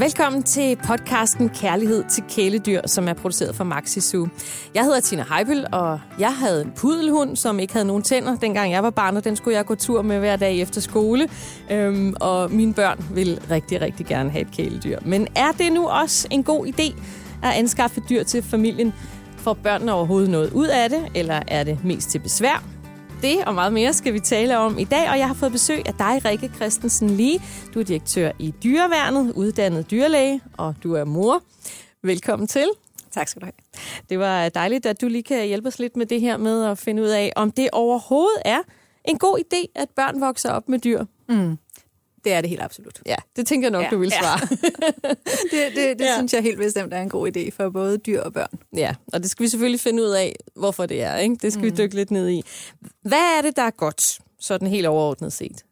Velkommen til podcasten Kærlighed til kæledyr, som er produceret for Maxi Zoo. Jeg hedder Tina Heibel, og jeg havde en pudelhund, som ikke havde nogen tænder, dengang jeg var barn, og den skulle jeg gå tur med hver dag efter skole. Øhm, og mine børn vil rigtig, rigtig gerne have et kæledyr. Men er det nu også en god idé at anskaffe dyr til familien? Får børnene overhovedet noget ud af det, eller er det mest til besvær? Det og meget mere skal vi tale om i dag, og jeg har fået besøg af dig, Rikke Christensen Lige. Du er direktør i Dyreværnet, uddannet dyrlæge, og du er mor. Velkommen til. Tak skal du have. Det var dejligt, at du lige kan hjælpe os lidt med det her med at finde ud af, om det overhovedet er en god idé, at børn vokser op med dyr. Mm. Det er det helt absolut. Ja, det tænker jeg nok, ja, du vil svare. Ja. det det, det ja. synes jeg helt bestemt er en god idé for både dyr og børn. Ja, og det skal vi selvfølgelig finde ud af, hvorfor det er. Ikke? Det skal mm. vi dykke lidt ned i. Hvad er det, der er godt, sådan helt overordnet set?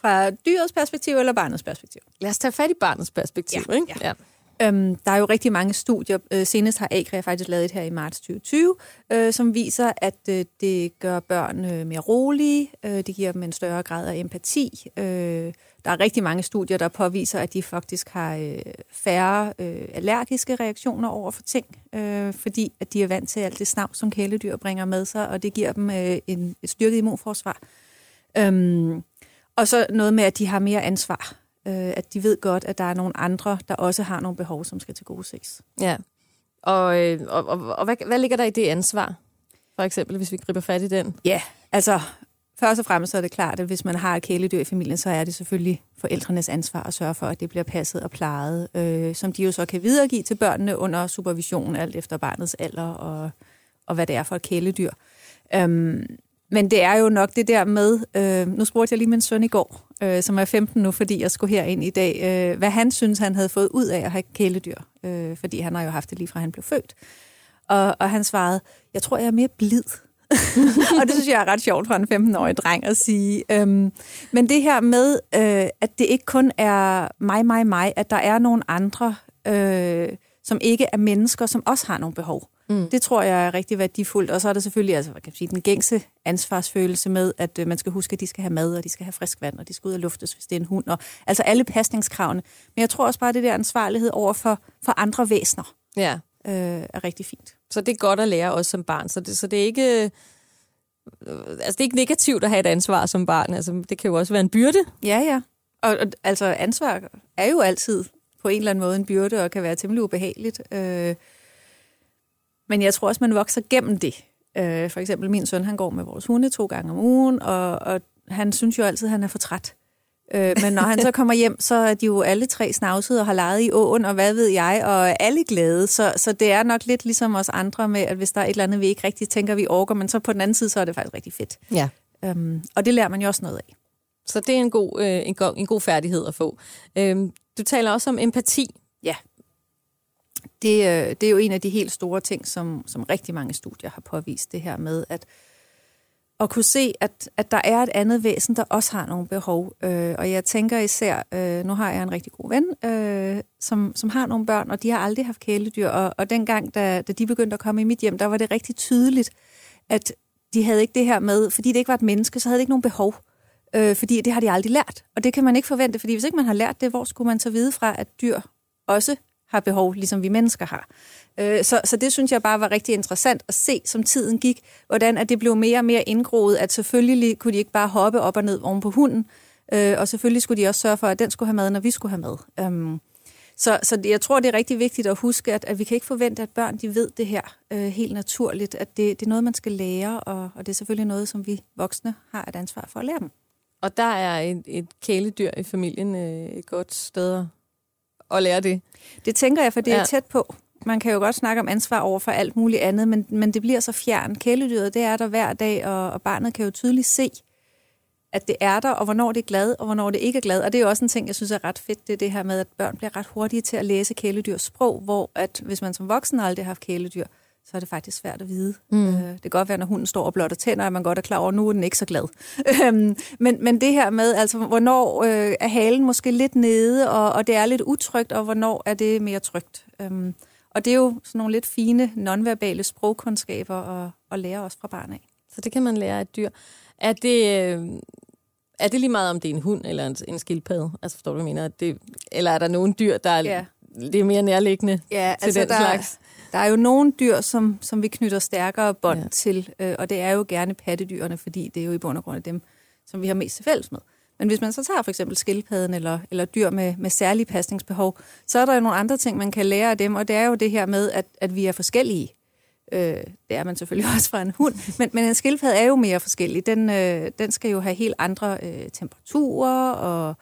Fra dyrets perspektiv eller barnets perspektiv? Lad os tage fat i barnets perspektiv. Ja, ikke? Ja. ja. Øhm, der er jo rigtig mange studier. Øh, senest har Agria faktisk lavet et her i marts 2020, øh, som viser, at øh, det gør børn øh, mere rolige, øh, det giver dem en større grad af empati. Øh, der er rigtig mange studier, der påviser, at de faktisk har øh, færre øh, allergiske reaktioner over for ting, øh, fordi at de er vant til alt det snav, som kæledyr bringer med sig, og det giver dem øh, en, et styrket immunforsvar. Øhm, og så noget med, at de har mere ansvar. Øh, at de ved godt, at der er nogle andre, der også har nogle behov, som skal til gode sex. Ja. Og, øh, og, og, og hvad, hvad ligger der i det ansvar? For eksempel, hvis vi griber fat i den? Ja, altså Først og fremmest er det klart, at hvis man har et kæledyr i familien, så er det selvfølgelig forældrenes ansvar at sørge for, at det bliver passet og plejet, øh, som de jo så kan videregive til børnene under supervision, alt efter barnets alder og, og hvad det er for et kæledyr. Øhm, men det er jo nok det der med, øh, nu spurgte jeg lige min søn i går, øh, som er 15 nu, fordi jeg skulle herind i dag, øh, hvad han synes, han havde fået ud af at have kæledyr, øh, fordi han har jo haft det lige fra han blev født. Og, og han svarede, jeg tror, jeg er mere blid og det synes jeg er ret sjovt for en 15-årig dreng at sige. Øhm, men det her med, øh, at det ikke kun er mig, mig, mig, at der er nogle andre, øh, som ikke er mennesker, som også har nogle behov. Mm. Det tror jeg er rigtig værdifuldt. Og så er der selvfølgelig altså, hvad kan sige, den gængse ansvarsfølelse med, at øh, man skal huske, at de skal have mad, og de skal have frisk vand, og de skal ud og luftes, hvis det er en hund. Og, altså alle pasningskravene. Men jeg tror også bare, at det der ansvarlighed over for, for andre væsener ja. øh, er rigtig fint. Så det er godt at lære også som barn. Så det, så det er ikke... Øh, altså, det er ikke negativt at have et ansvar som barn. Altså, det kan jo også være en byrde. Ja, ja. Og, og altså, ansvar er jo altid på en eller anden måde en byrde, og kan være temmelig ubehageligt. Øh, men jeg tror også, man vokser gennem det. Øh, for eksempel min søn, han går med vores hunde to gange om ugen, og, og han synes jo altid, at han er for træt. Øh, men når han så kommer hjem, så er de jo alle tre snavset og har leget i åen, og hvad ved jeg, og alle glade. Så, så det er nok lidt ligesom os andre med, at hvis der er et eller andet, vi ikke rigtig tænker, vi orker, men så på den anden side, så er det faktisk rigtig fedt. Ja. Øhm, og det lærer man jo også noget af. Så det er en god, øh, en, god, en god færdighed at få. Øhm, du taler også om empati. Det, øh, det er jo en af de helt store ting, som, som rigtig mange studier har påvist, det her med, at at kunne se, at, at der er et andet væsen, der også har nogle behov. Øh, og jeg tænker især, øh, nu har jeg en rigtig god ven, øh, som, som har nogle børn, og de har aldrig haft kæledyr. Og, og dengang, da, da de begyndte at komme i mit hjem, der var det rigtig tydeligt, at de havde ikke det her med, fordi det ikke var et menneske, så havde det ikke nogen behov. Øh, fordi det har de aldrig lært. Og det kan man ikke forvente, fordi hvis ikke man har lært det, hvor skulle man så vide fra, at dyr også har behov, ligesom vi mennesker har. Øh, så, så det synes jeg bare var rigtig interessant at se, som tiden gik, hvordan at det blev mere og mere indgroet, at selvfølgelig kunne de ikke bare hoppe op og ned oven på hunden, øh, og selvfølgelig skulle de også sørge for, at den skulle have mad, når vi skulle have mad. Um, så, så jeg tror, det er rigtig vigtigt at huske, at, at vi kan ikke forvente, at børn de ved det her øh, helt naturligt, at det, det er noget, man skal lære, og, og det er selvfølgelig noget, som vi voksne har et ansvar for at lære dem. Og der er et, et kæledyr i familien øh, et godt sted at lære det? Det tænker jeg, for det er ja. tæt på man kan jo godt snakke om ansvar over for alt muligt andet, men, men det bliver så fjern. Kæledyret, det er der hver dag, og, og barnet kan jo tydeligt se, at det er der, og hvornår det er glad, og hvornår det ikke er glad. Og det er jo også en ting, jeg synes er ret fedt, det er det her med, at børn bliver ret hurtige til at læse kæledyrs sprog, hvor at hvis man som voksen aldrig har haft kæledyr, så er det faktisk svært at vide. Mm. Øh, det kan godt være, når hunden står og blotter tænder, at man godt er klar over, at nu er den ikke så glad. Øhm, men, men det her med, altså, hvornår øh, er halen måske lidt nede, og, og det er lidt utrygt, og hvornår er det mere trygt. Øhm, og det er jo sådan nogle lidt fine, nonverbale sprogkundskaber at, at lære os fra barn af. Så det kan man lære af et dyr. Er det, øh, er det lige meget, om det er en hund eller en, en skildpadde? Altså forstår du, hvad jeg mener? Det, eller er der nogle dyr, der er, ja. det er mere nærliggende ja, til altså den der, slags? Der er jo nogle dyr, som, som vi knytter stærkere bånd ja. til, øh, og det er jo gerne pattedyrene, fordi det er jo i bund og grund af dem, som vi har mest til fælles med. Men hvis man så tager for eksempel skildpadden eller, eller dyr med, med særlige pasningsbehov, så er der jo nogle andre ting, man kan lære af dem, og det er jo det her med, at, at vi er forskellige. Øh, det er man selvfølgelig også fra en hund, men, men en skildpadde er jo mere forskellig. Den, øh, den skal jo have helt andre øh, temperaturer og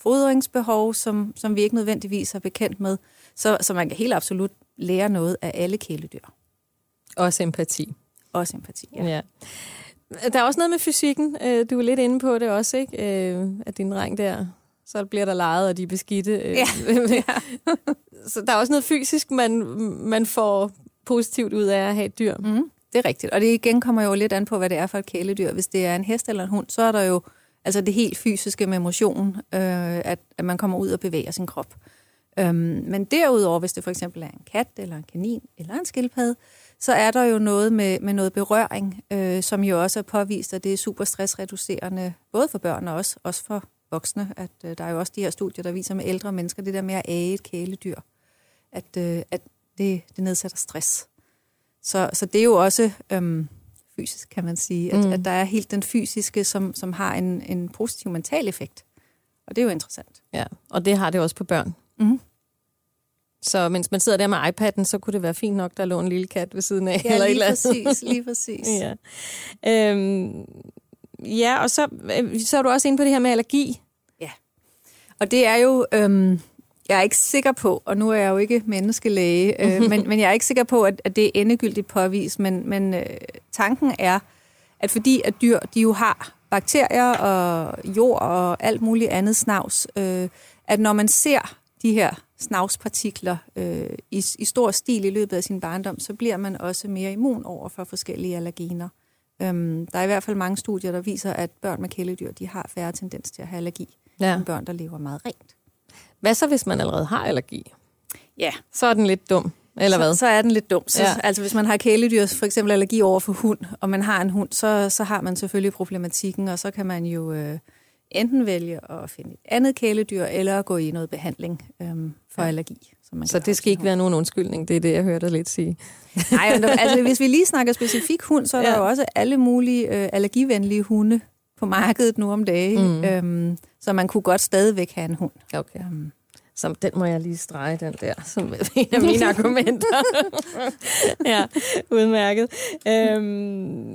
fodringsbehov, som, som vi ikke nødvendigvis er bekendt med. Så, så man kan helt absolut lære noget af alle kæledyr. Også empati. Også empati, ja. ja. Der er også noget med fysikken. Øh, du er lidt inde på det også, ikke? Øh, at din dreng der, så bliver der lejet, og de er beskidte. Øh, ja. så der er også noget fysisk, man, man får positivt ud af at have et dyr. Mm, det er rigtigt. Og det igen kommer jo lidt an på, hvad det er for et kæledyr. Hvis det er en hest eller en hund, så er der jo altså det helt fysiske med motion, øh, at, at man kommer ud og bevæger sin krop. Øhm, men derudover, hvis det for eksempel er en kat, eller en kanin, eller en skildpadde, så er der jo noget med, med noget berøring, øh, som jo også er påvist, at det er super stressreducerende, både for børn og også, også for voksne. At øh, der er jo også de her studier, der viser med ældre mennesker, det der med at age et kæledyr, at, øh, at det, det nedsætter stress. Så, så det er jo også øhm, fysisk, kan man sige, at, mm. at der er helt den fysiske, som, som har en, en positiv mental effekt. Og det er jo interessant. Ja, og det har det også på børn. Mm. Så mens man sidder der med iPad'en, så kunne det være fint nok, der lå en lille kat ved siden af. Ja, eller lige præcis, lige præcis. ja. Øhm, ja, og så, øh, så er du også inde på det her med allergi. Ja, og det er jo... Øhm, jeg er ikke sikker på, og nu er jeg jo ikke menneskelæge, øh, men, men jeg er ikke sikker på, at, at det er endegyldigt påvist, men, men øh, tanken er, at fordi at dyr, de jo har bakterier og jord og alt muligt andet snavs, øh, at når man ser de her snavspartikler øh, i, i stor stil i løbet af sin barndom, så bliver man også mere immun over for forskellige allergener. Øhm, der er i hvert fald mange studier, der viser, at børn med kæledyr, de har færre tendens til at have allergi, ja. end børn, der lever meget rent. Hvad så, hvis man allerede har allergi? Ja. Så er den lidt dum, eller så, hvad? Så er den lidt dum. Så, ja. Altså hvis man har kæledyr, for eksempel allergi over for hund, og man har en hund, så, så har man selvfølgelig problematikken, og så kan man jo øh, enten vælge at finde et andet kæledyr, eller gå i noget behandling øh, for ja. allergi. Så, man så det skal ikke være nogen undskyldning, det er det, jeg hørte dig lidt sige. Nej, altså hvis vi lige snakker specifik hund, så er ja. der jo også alle mulige øh, allergivenlige hunde på markedet nu om dagen, mm. øhm, så man kunne godt stadigvæk have en hund. Okay. Um, som den må jeg lige strege, den der, som en af mine argumenter. ja, udmærket. Øhm,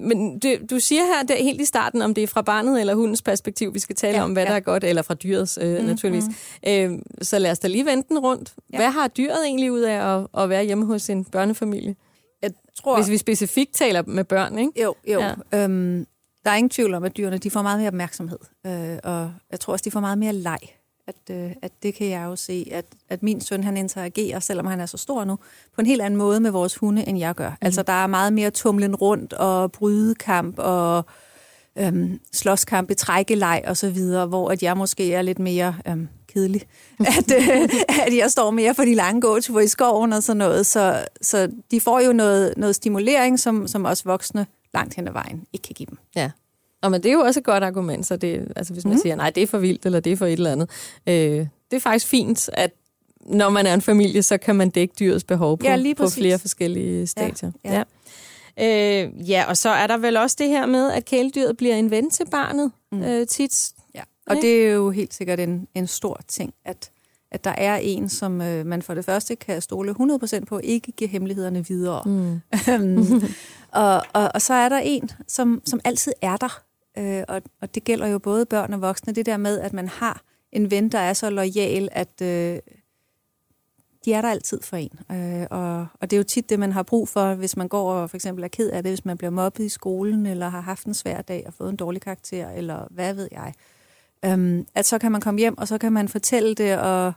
men du, du siger her der, helt i starten, om det er fra barnet eller hundens perspektiv, vi skal tale ja, om, hvad ja. der er godt, eller fra dyrets øh, mm, naturligvis. Mm. Øhm, så lad os da lige vente den rundt. Ja. Hvad har dyret egentlig ud af at, at være hjemme hos sin børnefamilie? Jeg tror... Hvis vi specifikt taler med børn, ikke? Jo, jo. Ja. Øhm, der er ingen tvivl om, at dyrene de får meget mere opmærksomhed, øh, og jeg tror også, de får meget mere leg at, øh, at det kan jeg jo se, at, at min søn han interagerer, selvom han er så stor nu, på en helt anden måde med vores hunde, end jeg gør. Mm. Altså der er meget mere tumlen rundt og brydekamp og øhm, slåskamp i trækkelej og så videre, hvor at jeg måske er lidt mere øhm, kedelig. At, øh, at jeg står mere for de lange gåture i skoven og sådan noget. Så, så de får jo noget, noget stimulering, som, som også voksne langt hen ad vejen ikke kan give dem. Ja. Og men det er jo også et godt argument, så det, altså hvis man mm. siger, nej, det er for vildt, eller det er for et eller andet. Øh, det er faktisk fint, at når man er en familie, så kan man dække dyrets behov på, ja, på flere forskellige stadier. Ja, ja. Ja. Øh, ja, og så er der vel også det her med, at kæledyret bliver en ven til barnet mm. øh, tit. Ja, og det er jo helt sikkert en, en stor ting, at, at der er en, som øh, man for det første kan stole 100% på, ikke give hemmelighederne videre. Mm. Øhm, og, og, og så er der en, som, som altid er der. Øh, og, og det gælder jo både børn og voksne, det der med, at man har en ven, der er så lojal, at øh, de er der altid for en. Øh, og, og det er jo tit det, man har brug for, hvis man går og for eksempel er ked af det, hvis man bliver mobbet i skolen, eller har haft en svær dag og fået en dårlig karakter, eller hvad ved jeg. Øh, at så kan man komme hjem, og så kan man fortælle det, og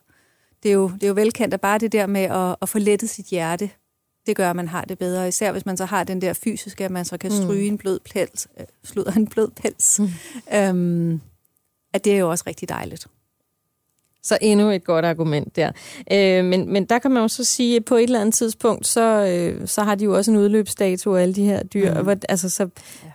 det er jo, det er jo velkendt, at bare det der med at, at få lettet sit hjerte, det gør, at man har det bedre. Især hvis man så har den der fysiske, at man så kan mm. stryge mm. en blød pels, øh, sludder en blød pels. Mm. Øhm, at det er jo også rigtig dejligt. Så endnu et godt argument der. Øh, men, men der kan man jo så sige, at på et eller andet tidspunkt, så, øh, så har de jo også en udløbsdato af alle de her dyr. Mm. Hvor, altså, så,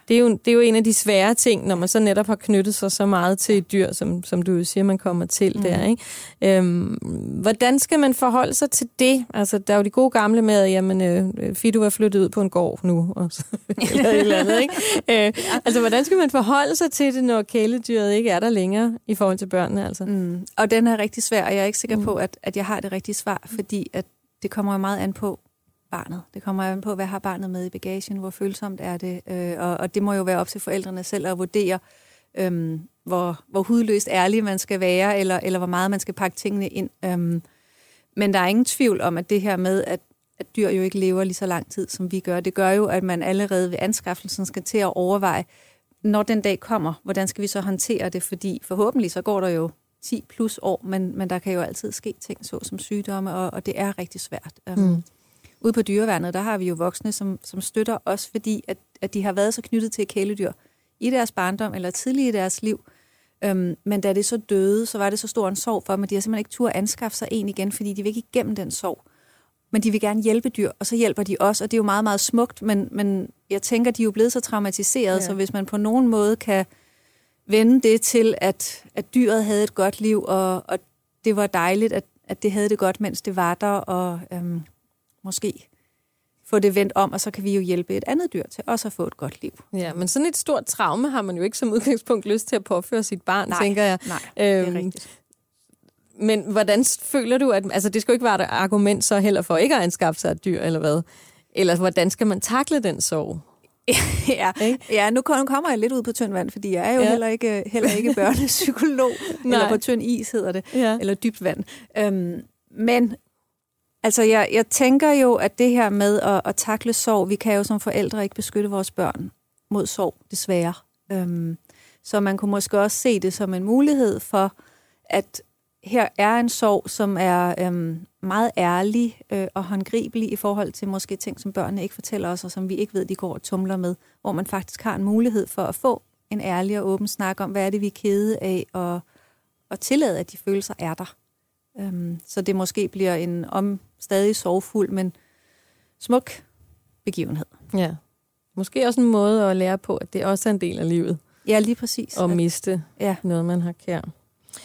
det, er jo, det er jo en af de svære ting, når man så netop har knyttet sig så meget til et dyr, som, som du siger, man kommer til mm. der. Ikke? Øhm, hvordan skal man forholde sig til det? Altså, der er jo de gode gamle med, at jamen, øh, Fido er flyttet ud på en gård nu, og så, eller et eller andet. Ikke? Øh, altså, hvordan skal man forholde sig til det, når kæledyret ikke er der længere i forhold til børnene? Altså? Mm. Og den er rigtig svær, og jeg er ikke sikker mm. på, at, at jeg har det rigtige svar, fordi at det kommer jo meget an på, barnet. Det kommer an på, hvad har barnet med i bagagen, hvor følsomt er det, øh, og, og det må jo være op til forældrene selv at vurdere, øh, hvor, hvor hudløst ærlig man skal være, eller, eller hvor meget man skal pakke tingene ind. Øh, men der er ingen tvivl om, at det her med, at, at dyr jo ikke lever lige så lang tid, som vi gør, det gør jo, at man allerede ved anskaffelsen skal til at overveje, når den dag kommer, hvordan skal vi så håndtere det, fordi forhåbentlig så går der jo 10 plus år, men, men der kan jo altid ske ting, såsom sygdomme, og, og det er rigtig svært. Øhm, mm. Ude på dyreværnet, der har vi jo voksne, som, som støtter os, fordi at, at de har været så knyttet til kæledyr i deres barndom eller tidligt i deres liv. Øhm, men da det så døde, så var det så stor en sorg for dem, at de har simpelthen ikke tur anskaffe sig en igen, fordi de vil ikke igennem den sorg. Men de vil gerne hjælpe dyr, og så hjælper de os, og det er jo meget, meget smukt, men, men jeg tænker, de er jo blevet så traumatiseret, ja. så hvis man på nogen måde kan vende det til, at, at dyret havde et godt liv, og, og det var dejligt, at, at det havde det godt, mens det var der, og øhm, måske få det vendt om, og så kan vi jo hjælpe et andet dyr til også at få et godt liv. Ja, men sådan et stort traume har man jo ikke som udgangspunkt lyst til at påføre sit barn, nej, tænker jeg. Nej, det er øhm, rigtigt. Men hvordan føler du, at altså, det skal jo ikke være et argument så heller for ikke at anskaffe sig et dyr, eller hvad? Eller hvordan skal man takle den sorg? ja, ja nu kommer jeg lidt ud på tynd vand, fordi jeg er jo ja. heller ikke, heller ikke børnepsykolog, eller på tynd is hedder det, ja. eller dybt vand. Øhm, men altså, jeg, jeg tænker jo, at det her med at, at takle sorg, vi kan jo som forældre ikke beskytte vores børn mod sorg, desværre. Øhm, så man kunne måske også se det som en mulighed for, at her er en sorg, som er øhm, meget ærlig øh, og håndgribelig i forhold til måske ting, som børnene ikke fortæller os, og som vi ikke ved, de går og tumler med, hvor man faktisk har en mulighed for at få en ærlig og åben snak om, hvad er det, vi er kede af, og, og tillade, at de følelser er der. Øhm, så det måske bliver en om stadig sorgfuld, men smuk begivenhed. Ja. Måske også en måde at lære på, at det også er en del af livet. Ja, lige præcis. At miste ja. noget, man har kær.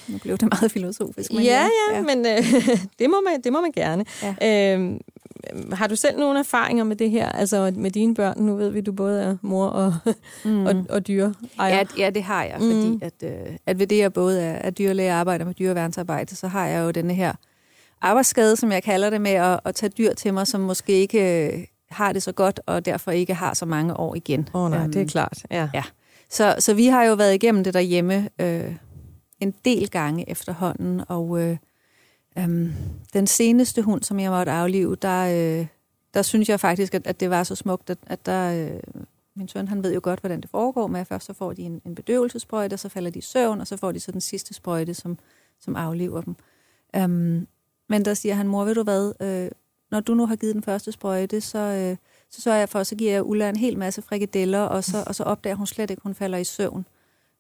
Nu blev det meget filosofisk. Men ja, ja, ja, men øh, det, må man, det må man gerne. Ja. Øh, har du selv nogle erfaringer med det her, altså med dine børn? Nu ved vi, at du både er mor og, mm. og, og dyre. Ja, ja, det har jeg, fordi mm. at, øh, at ved det, jeg både er, er dyrlæge og arbejder med dyreværnsarbejde, så har jeg jo denne her arbejdsskade, som jeg kalder det, med at, at tage dyr til mig, som måske ikke øh, har det så godt, og derfor ikke har så mange år igen. Åh oh, nej, um, det er klart. Ja. ja. Så, så vi har jo været igennem det derhjemme, øh, en del gange efterhånden, og øh, øh, den seneste hund, som jeg måtte aflive, der, øh, der synes jeg faktisk, at, at det var så smukt, at, at der... Øh, min søn, han ved jo godt, hvordan det foregår med, at først så får de en, en bedøvelsesprøjte, og så falder de i søvn, og så får de så den sidste sprøjte, som, som aflever dem. Um, men der siger han, mor, ved du hvad, øh, når du nu har givet den første sprøjte, så, øh, så sørger jeg for, så giver jeg Ulla en hel masse frikadeller, og så, og så opdager hun slet ikke, at hun falder i søvn.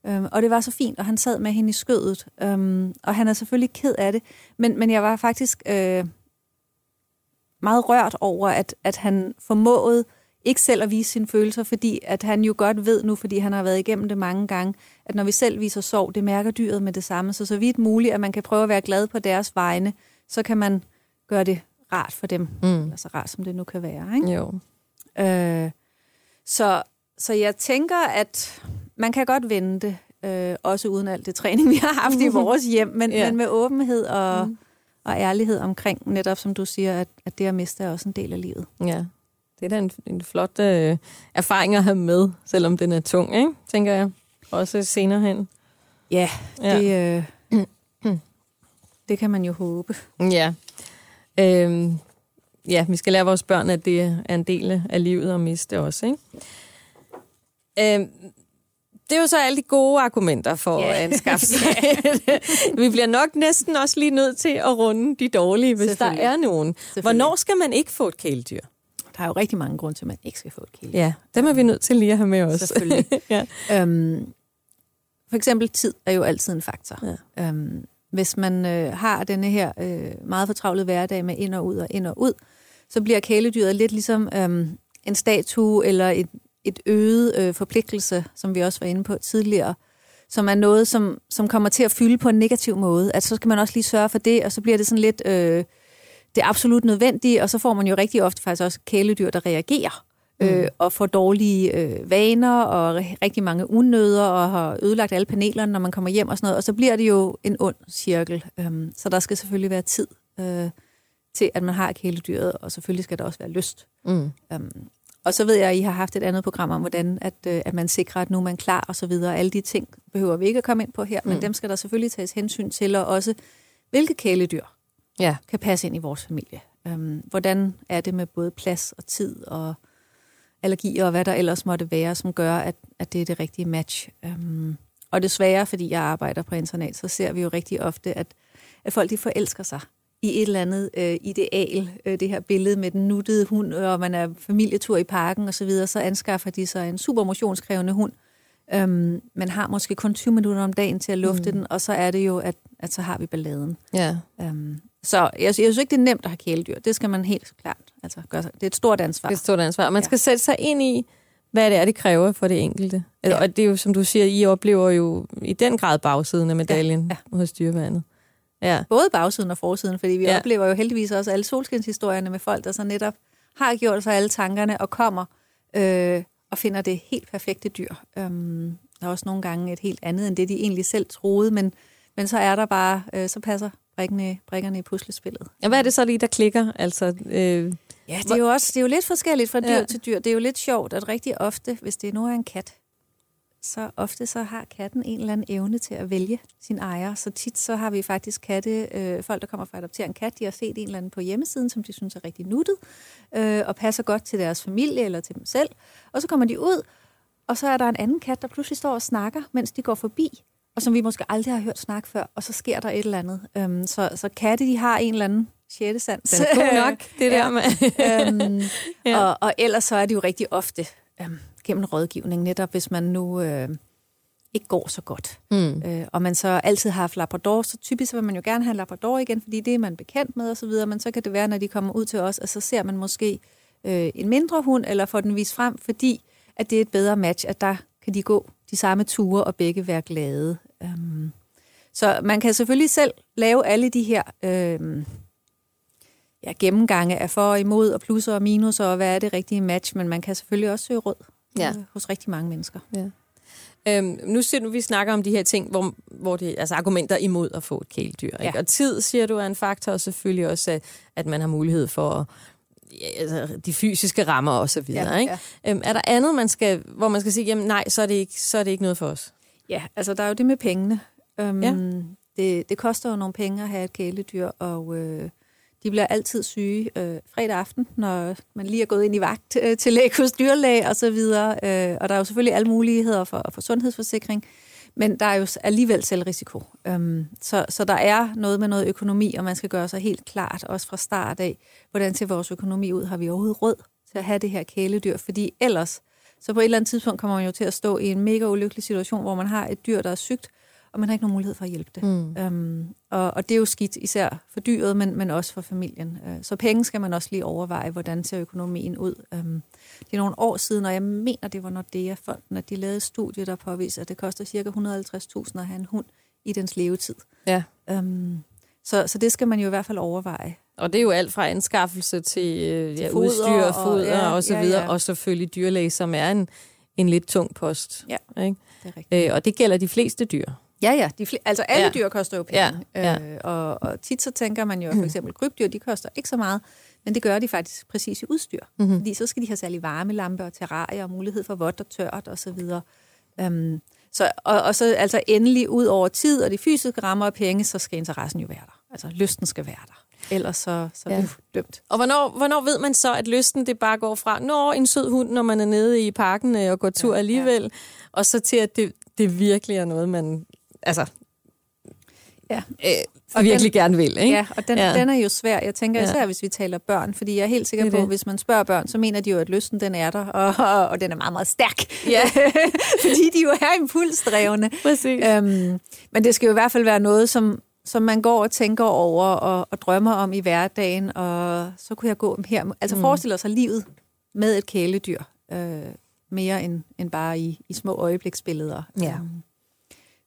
Øhm, og det var så fint, og han sad med hende i skødet. Øhm, og han er selvfølgelig ked af det. Men, men jeg var faktisk øh, meget rørt over, at, at han formåede ikke selv at vise sine følelser, fordi at han jo godt ved nu, fordi han har været igennem det mange gange, at når vi selv viser sorg, det mærker dyret med det samme. Så så vidt muligt, at man kan prøve at være glad på deres vegne, så kan man gøre det rart for dem. Mm. Altså rart, som det nu kan være. Ikke? Jo. Øh, så, så jeg tænker, at man kan godt vende det, øh, også uden alt det træning, vi har haft i vores hjem, men, ja. men med åbenhed og, mm. og ærlighed omkring, netop som du siger, at, at det at miste er også en del af livet. Ja, det er da en, en flot øh, erfaring at have med, selvom den er tung, ikke? tænker jeg. Også senere hen. Ja, ja. det, øh, det kan man jo håbe. Ja. Øhm, ja, vi skal lære vores børn, at det er en del af livet at miste også. Ikke? Øhm, det er jo så alle de gode argumenter for yeah. at anskaffe sig. Vi bliver nok næsten også lige nødt til at runde de dårlige, hvis der er nogen. Hvornår skal man ikke få et kæledyr? Der er jo rigtig mange grunde til, at man ikke skal få et kæledyr. Ja, dem er vi nødt til lige at have med os. Selvfølgelig. ja. øhm, for eksempel tid er jo altid en faktor. Ja. Øhm, hvis man øh, har denne her øh, meget fortravlede hverdag med ind og ud og ind og ud, så bliver kæledyret lidt ligesom øh, en statue eller et et øget øh, forpligtelse, som vi også var inde på tidligere, som er noget, som, som kommer til at fylde på en negativ måde. At så skal man også lige sørge for det, og så bliver det sådan lidt øh, det absolut nødvendige, og så får man jo rigtig ofte faktisk også kæledyr, der reagerer øh, mm. og får dårlige øh, vaner og rigtig mange unøder og har ødelagt alle panelerne, når man kommer hjem og sådan noget. Og så bliver det jo en ond cirkel. Øhm, så der skal selvfølgelig være tid øh, til, at man har kæledyret, og selvfølgelig skal der også være lyst. Mm. Øhm, og så ved jeg, at I har haft et andet program om, hvordan at, øh, at man sikrer, at nu er man klar og så videre. Alle de ting behøver vi ikke at komme ind på her, mm. men dem skal der selvfølgelig tages hensyn til, og også hvilke kæledyr ja. kan passe ind i vores familie. Øhm, hvordan er det med både plads og tid og allergier og hvad der ellers måtte være, som gør, at, at det er det rigtige match. Øhm, og desværre, fordi jeg arbejder på internat, så ser vi jo rigtig ofte, at, at folk de forelsker sig i et eller andet øh, ideal, øh, det her billede med den nuttede hund, og man er familietur i parken osv., så, videre, så anskaffer de sig en super motionskrævende hund. Øhm, man har måske kun 20 minutter om dagen til at lufte mm. den, og så er det jo, at, at så har vi balladen. Ja. Øhm, så jeg, jeg synes ikke, det er nemt at have kæledyr. Det skal man helt klart altså, gøre. Det er et stort ansvar. Det er et stort ansvar. Man skal ja. sætte sig ind i, hvad det er, det kræver for det enkelte. Ja. Og det er jo, som du siger, I oplever jo i den grad bagsiden af medaljen ja. Ja. hos dyrvandet. Ja. Både bagsiden og forsiden, fordi vi ja. oplever jo heldigvis også alle solskinshistorierne med folk, der så netop har gjort sig alle tankerne og kommer øh, og finder det helt perfekte dyr. Um, der er også nogle gange et helt andet, end det de egentlig selv troede, men, men så er der bare, øh, så passer brikkerne, brikkerne i puslespillet. Ja, hvad er det så lige, der klikker? Altså, øh, ja, det er, jo også, det er jo lidt forskelligt fra dyr ja. til dyr. Det er jo lidt sjovt, at rigtig ofte, hvis det nu er en kat, så ofte så har katten en eller anden evne til at vælge sin ejer. Så tit så har vi faktisk katte, øh, folk der kommer fra at adoptere en kat, de har set en eller anden på hjemmesiden, som de synes er rigtig nuttet, øh, og passer godt til deres familie eller til dem selv. Og så kommer de ud, og så er der en anden kat, der pludselig står og snakker, mens de går forbi og som vi måske aldrig har hørt snak før, og så sker der et eller andet. Øhm, så, så katte, de har en eller anden sjette sans. Den er god nok, det der med. øhm, ja. og, og ellers så er det jo rigtig ofte øhm, gennem rådgivning, netop hvis man nu øh, ikke går så godt. Mm. Øh, og man så altid har haft Labrador, så typisk vil man jo gerne have Labrador igen, fordi det er man bekendt med osv., men så kan det være, når de kommer ud til os, og så ser man måske øh, en mindre hund, eller får den vist frem, fordi at det er et bedre match, at der kan de gå de samme ture og begge være glade. Um, så man kan selvfølgelig selv lave alle de her øhm, ja, gennemgange af for og imod og plusser og minuser og hvad er det rigtige match, men man kan selvfølgelig også søge råd ja. øh, hos rigtig mange mennesker. Ja. Øhm, nu siger du, vi snakker om de her ting, hvor, hvor det altså argumenter imod at få et kæledyr. Ikke? Og tid, siger du, er en faktor, og selvfølgelig også, at, at man har mulighed for at ja, altså, de fysiske rammer og så videre. Ja, ikke? Ja. Øhm, er der andet, man skal, hvor man skal sige, jamen nej, så er, det ikke, så er det ikke noget for os? Ja, altså der er jo det med pengene. Øhm, ja. det, det koster jo nogle penge at have et kæledyr, og øh, de bliver altid syge øh, fredag aften, når man lige er gået ind i vagt øh, til læge hos dyrlæge og så videre. Øh, og der er jo selvfølgelig alle muligheder for, for sundhedsforsikring. Men der er jo alligevel selvrisiko. Øhm, så, så der er noget med noget økonomi, og man skal gøre sig helt klart, også fra start af, hvordan ser vores økonomi ud? Har vi overhovedet råd til at have det her kæledyr? Fordi ellers, så på et eller andet tidspunkt kommer man jo til at stå i en mega ulykkelig situation, hvor man har et dyr, der er sygt, og man har ikke nogen mulighed for at hjælpe det. Mm. Øhm, og, og det er jo skidt, især for dyret, men, men også for familien. Øh, så penge skal man også lige overveje, hvordan ser økonomien ud. Øhm, det er nogle år siden, og jeg mener, det var Nordea-fonden, at de lavede et studie, der påviser, at det koster ca. 150.000 at have en hund i dens levetid. Ja. Øhm, så, så det skal man jo i hvert fald overveje. Og det er jo alt fra anskaffelse til, øh, ja, foder udstyr, og foder og, ja, og så videre, ja, ja. og selvfølgelig dyrlæge, som er en, en lidt tung post. Ja, ikke? det er rigtigt. Øh, og det gælder de fleste dyr. Ja, ja. De fl- altså alle ja. dyr koster jo penge. Ja, ja. Øh, og, og tit så tænker man jo, at for eksempel krybdyr, de koster ikke så meget, men det gør de faktisk præcis i udstyr. Mm-hmm. Fordi så skal de have særlig varmelampe og terrarier og mulighed for vådt og tørt osv. Så, um, så, og, og så altså endelig ud over tid og de fysiske rammer og penge, så skal interessen jo være der. Altså lysten skal være der. Ellers så, så ja. er det dømt. Og hvornår, hvornår ved man så, at lysten det bare går fra, når en sød hund, når man er nede i parken øh, og går tur ja, alligevel, ja. og så til, at det, det virkelig er noget, man altså, ja. øh, og virkelig den, gerne vil. Ikke? Ja, og den, ja. den er jo svær. Jeg tænker især, ja. hvis vi taler børn, fordi jeg er helt sikker på, at hvis man spørger børn, så mener de jo, at lysten den er der, og, og, og den er meget, meget stærk. Ja. fordi de jo er impulsdrevne. Præcis. Øhm, men det skal jo i hvert fald være noget, som, som man går og tænker over og, og drømmer om i hverdagen, og så kunne jeg gå her. Altså mm. forestiller sig livet med et kæledyr. Øh, mere end, end bare i, i små øjebliksbilleder. Ja. Um,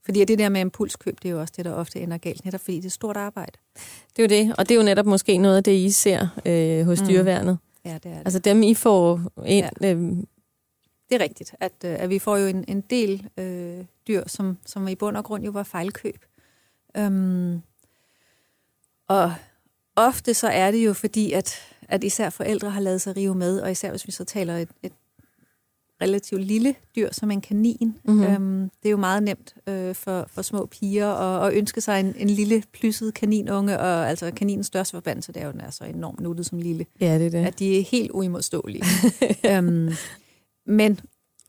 fordi det der med impulskøb, det er jo også det, der ofte ender galt, netop fordi det er stort arbejde. Det er jo det, og det er jo netop måske noget af det, I ser øh, hos mm. dyreværnet. Ja, det er det. Altså dem, I får ind... Ja. Øh, det er rigtigt, at, øh, at vi får jo en, en del øh, dyr, som, som i bund og grund jo var fejlkøb. Um, og ofte så er det jo fordi, at, at især forældre har lavet sig rive med, og især hvis vi så taler et, et relativt lille dyr som en kanin. Mm-hmm. Øhm, det er jo meget nemt øh, for, for små piger at, at ønske sig en, en lille plysset kaninunge, og altså kaninens største forbandelse, det er jo, den er så enormt nuttet som lille. Ja, det er det. At de er helt uimodståelige. øhm, men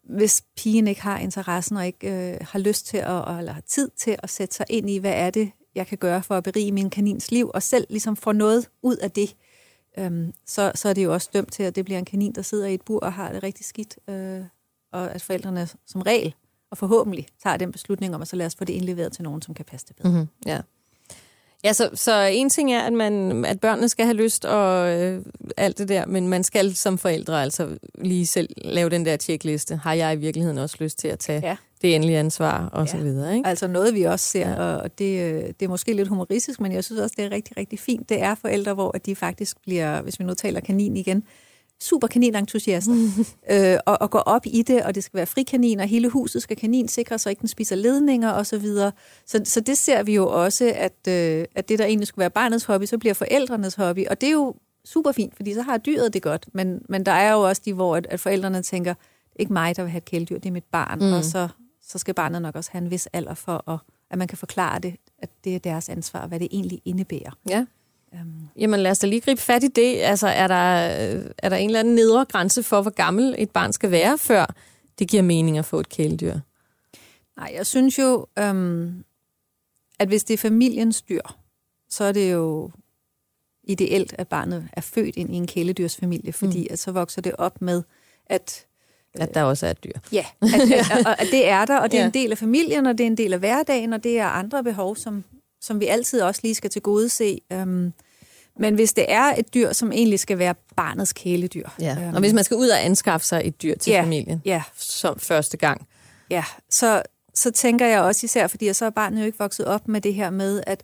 hvis pigen ikke har interessen og ikke øh, har lyst til at, eller har tid til at sætte sig ind i, hvad er det, jeg kan gøre for at berige min kanins liv, og selv ligesom få noget ud af det, øhm, så, så er det jo også dømt til, at det bliver en kanin, der sidder i et bur og har det rigtig skidt, øh, og at forældrene som regel, og forhåbentlig, tager den beslutning om, at så lad os få det indleveret til nogen, som kan passe det bedre. Mm-hmm. Ja. Ja, så, så en ting er, at, man, at børnene skal have lyst og øh, alt det der, men man skal som forældre altså lige selv lave den der tjekliste. Har jeg i virkeligheden også lyst til at tage ja. det endelige ansvar og ja. så videre? Ikke? Altså noget, vi også ser, og det, øh, det er måske lidt humoristisk, men jeg synes også, det er rigtig, rigtig fint. Det er forældre, hvor de faktisk bliver, hvis vi nu taler kanin igen, super kaninentusiaster, øh, og, og går op i det, og det skal være frikanin, og hele huset skal kanin sikre, så ikke den spiser ledninger osv. Så, videre. så, så det ser vi jo også, at, øh, at det, der egentlig skulle være barnets hobby, så bliver forældrenes hobby, og det er jo super fint, fordi så har dyret det godt, men, men der er jo også de, hvor at, at forældrene tænker, ikke mig, der vil have et kæledyr, det er mit barn, mm. og så, så skal barnet nok også have en vis alder for, at, at man kan forklare det, at det er deres ansvar, hvad det egentlig indebærer. Ja. Um. Jamen lad os da lige gribe fat i det. Altså er der, er der en eller anden nedre grænse for, hvor gammel et barn skal være, før det giver mening at få et kæledyr? Nej, jeg synes jo, um, at hvis det er familiens dyr, så er det jo ideelt, at barnet er født ind i en kæledyrsfamilie, fordi mm. at så vokser det op med, at at der også er et dyr. Ja, at, at, at, at det er der, og det er ja. en del af familien, og det er en del af hverdagen, og det er andre behov, som, som vi altid også lige skal til gode se. Um, men hvis det er et dyr, som egentlig skal være barnets kæledyr. Ja. Um, og hvis man skal ud og anskaffe sig et dyr til ja, familien ja. som første gang. Ja, så, så tænker jeg også især, fordi så er barnet jo ikke vokset op med det her med, at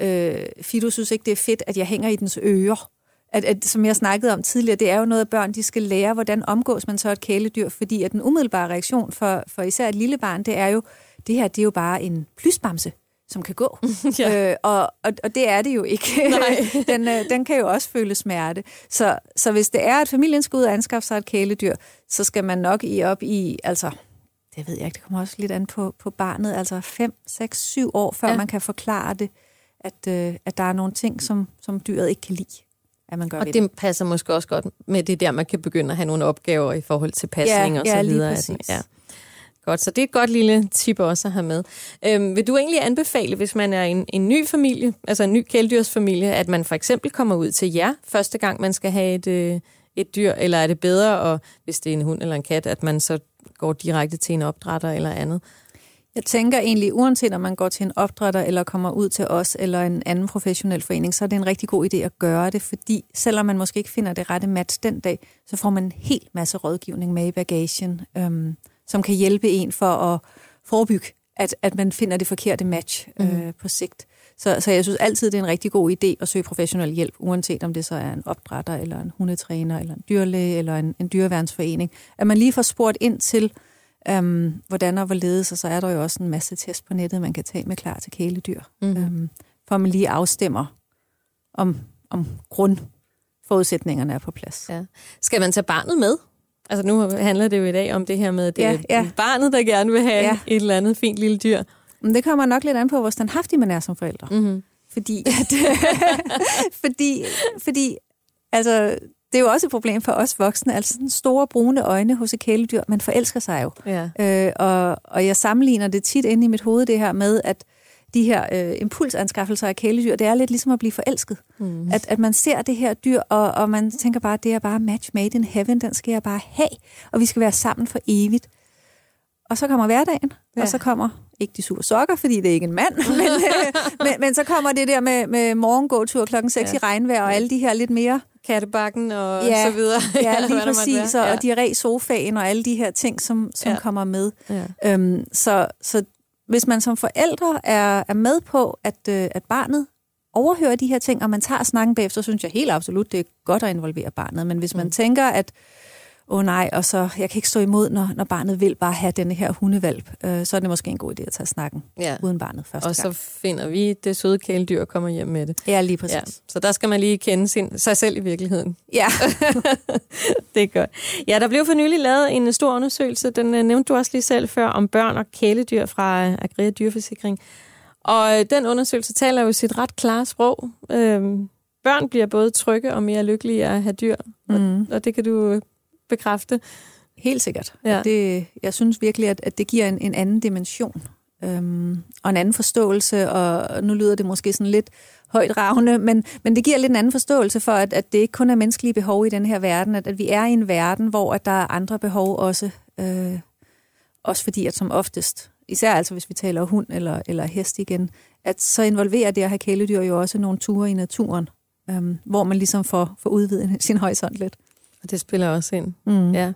øh, Fido synes ikke, det er fedt, at jeg hænger i dens ører. At, at, som jeg snakkede om tidligere, det er jo noget, at børn de skal lære, hvordan omgås man så et kæledyr, fordi at den umiddelbare reaktion for, for især et lille barn, det er jo, det her det er jo bare en plysbamse som kan gå. ja. øh, og, og, og det er det jo ikke. den, øh, den kan jo også føle smerte. Så, så hvis det er, at familien skal ud og anskaffe sig et kæledyr, så skal man nok i op i, altså, det ved jeg ikke, det kommer også lidt an på, på barnet, altså 5, 6, 7 år, før ja. man kan forklare det, at, øh, at der er nogle ting, som, som dyret ikke kan lide. At man gør og det, det passer måske også godt med det der, man kan begynde at have nogle opgaver i forhold til pasning ja, og så ja, videre. Lige præcis. ja. Godt, så det er et godt lille tip også at have med. Øhm, vil du egentlig anbefale, hvis man er en, en ny familie, altså en ny kæledyrsfamilie, at man for eksempel kommer ud til jer første gang, man skal have et, øh, et dyr, eller er det bedre, og hvis det er en hund eller en kat, at man så går direkte til en opdrætter eller andet? Jeg tænker egentlig, uanset om man går til en opdrætter eller kommer ud til os eller en anden professionel forening, så er det en rigtig god idé at gøre det, fordi selvom man måske ikke finder det rette match den dag, så får man en hel masse rådgivning med i bagagen. Øhm, som kan hjælpe en for at forebygge, at, at man finder det forkerte match mm. øh, på sigt. Så, så jeg synes altid, det er en rigtig god idé at søge professionel hjælp, uanset om det så er en opdrætter, eller en hundetræner, eller en dyrlæge, eller en, en dyreværnsforening. At man lige får spurgt ind til, øhm, hvordan og hvorledes, og så er der jo også en masse test på nettet, man kan tage med klar til kæledyr, mm. øhm, for man lige afstemmer, om, om grundforudsætningerne er på plads. Ja. Skal man tage barnet med? Altså nu handler det jo i dag om det her med, at det ja, er ja. barnet, der gerne vil have ja. et eller andet fint lille dyr. Men det kommer nok lidt an på, hvor standhaftig man er som forældre. Mm-hmm. Fordi, at, fordi, fordi altså, det er jo også et problem for os voksne. Altså sådan store brune øjne hos et kæledyr, man forelsker sig jo. Ja. Øh, og, og jeg sammenligner det tit inde i mit hoved, det her med, at de her øh, impulsanskaffelser af kæledyr, det er lidt ligesom at blive forelsket. Mm. At, at man ser det her dyr, og, og man tænker bare, det er bare match made in heaven, den skal jeg bare have, og vi skal være sammen for evigt. Og så kommer hverdagen, ja. og så kommer ikke de sure sokker, fordi det er ikke en mand, men, øh, men, men så kommer det der med, med morgengåtur klokken 6 ja. i regnvejr, og alle de her lidt mere kattebakken og ja, så videre. Ja, lige præcis. Og, ja. og diarré-sofaen og alle de her ting, som, som ja. kommer med. Ja. Øhm, så, så hvis man som forældre er, er med på, at, øh, at barnet overhører de her ting, og man tager snakken bagefter, så synes jeg helt absolut, det er godt at involvere barnet. Men hvis man mm. tænker, at åh oh nej, og så jeg kan ikke stå imod, når, når barnet vil bare have denne her hundevalp, øh, så er det måske en god idé at tage snakken ja. uden barnet første Og gang. så finder vi det søde kæledyr og kommer hjem med det. Ja, lige præcis. Ja. Så der skal man lige kende sin, sig selv i virkeligheden. Ja. det er godt. Ja, der blev for nylig lavet en stor undersøgelse, den uh, nævnte du også lige selv før, om børn og kæledyr fra uh, Agria Dyrforsikring. Og uh, den undersøgelse taler jo sit ret klare sprog. Uh, børn bliver både trygge og mere lykkelige af at have dyr, mm. og det kan du bekræfte. Helt sikkert. Ja. Det, jeg synes virkelig, at, at det giver en, en anden dimension øhm, og en anden forståelse, og nu lyder det måske sådan lidt højt ravne, men, men det giver lidt en anden forståelse for, at, at det ikke kun er menneskelige behov i den her verden, at, at vi er i en verden, hvor at der er andre behov også, øh, også fordi at som oftest, især altså hvis vi taler hund eller, eller hest igen, at så involverer det at have kæledyr jo også nogle ture i naturen, øhm, hvor man ligesom får, får udvidet sin horisont lidt. Det spiller også ind. Mm. Ja.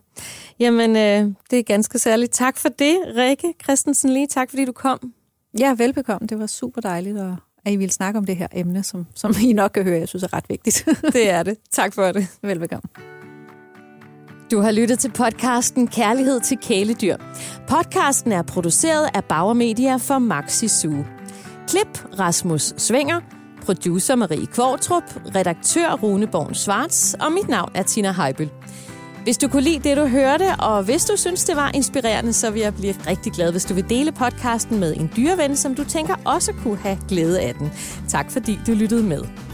Jamen, øh, det er ganske særligt. Tak for det, Rikke Christensen lige. Tak fordi du kom. Ja, velbekomme. Det var super dejligt, at, at I ville snakke om det her emne, som, som I nok kan høre, jeg synes er ret vigtigt. det er det. Tak for det. Velbekomme. Du har lyttet til podcasten Kærlighed til kæledyr. Podcasten er produceret af Bauer Media for Maxi Zoo. Klip Rasmus Svinger – producer Marie Kvartrup, redaktør Rune Born Svarts, og mit navn er Tina Heibel. Hvis du kunne lide det, du hørte, og hvis du synes, det var inspirerende, så vil jeg blive rigtig glad, hvis du vil dele podcasten med en dyreven, som du tænker også kunne have glæde af den. Tak fordi du lyttede med.